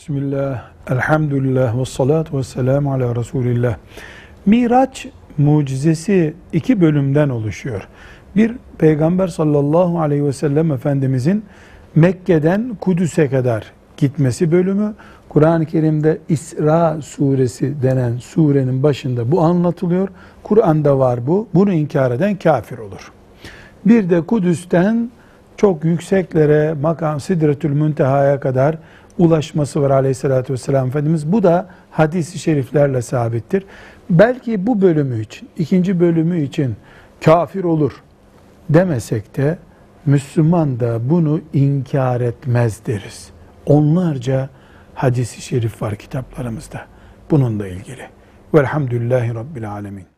Bismillah, elhamdülillah ve salatu ve selamu ala Resulillah. Miraç mucizesi iki bölümden oluşuyor. Bir, Peygamber sallallahu aleyhi ve sellem Efendimizin Mekke'den Kudüs'e kadar gitmesi bölümü. Kur'an-ı Kerim'de İsra suresi denen surenin başında bu anlatılıyor. Kur'an'da var bu. Bunu inkar eden kafir olur. Bir de Kudüs'ten çok yükseklere, makam Sidretül Münteha'ya kadar ulaşması var aleyhissalatü vesselam Efendimiz. Bu da hadis-i şeriflerle sabittir. Belki bu bölümü için, ikinci bölümü için kafir olur demesek de Müslüman da bunu inkar etmez deriz. Onlarca hadisi şerif var kitaplarımızda bununla ilgili. Velhamdülillahi Rabbil Alemin.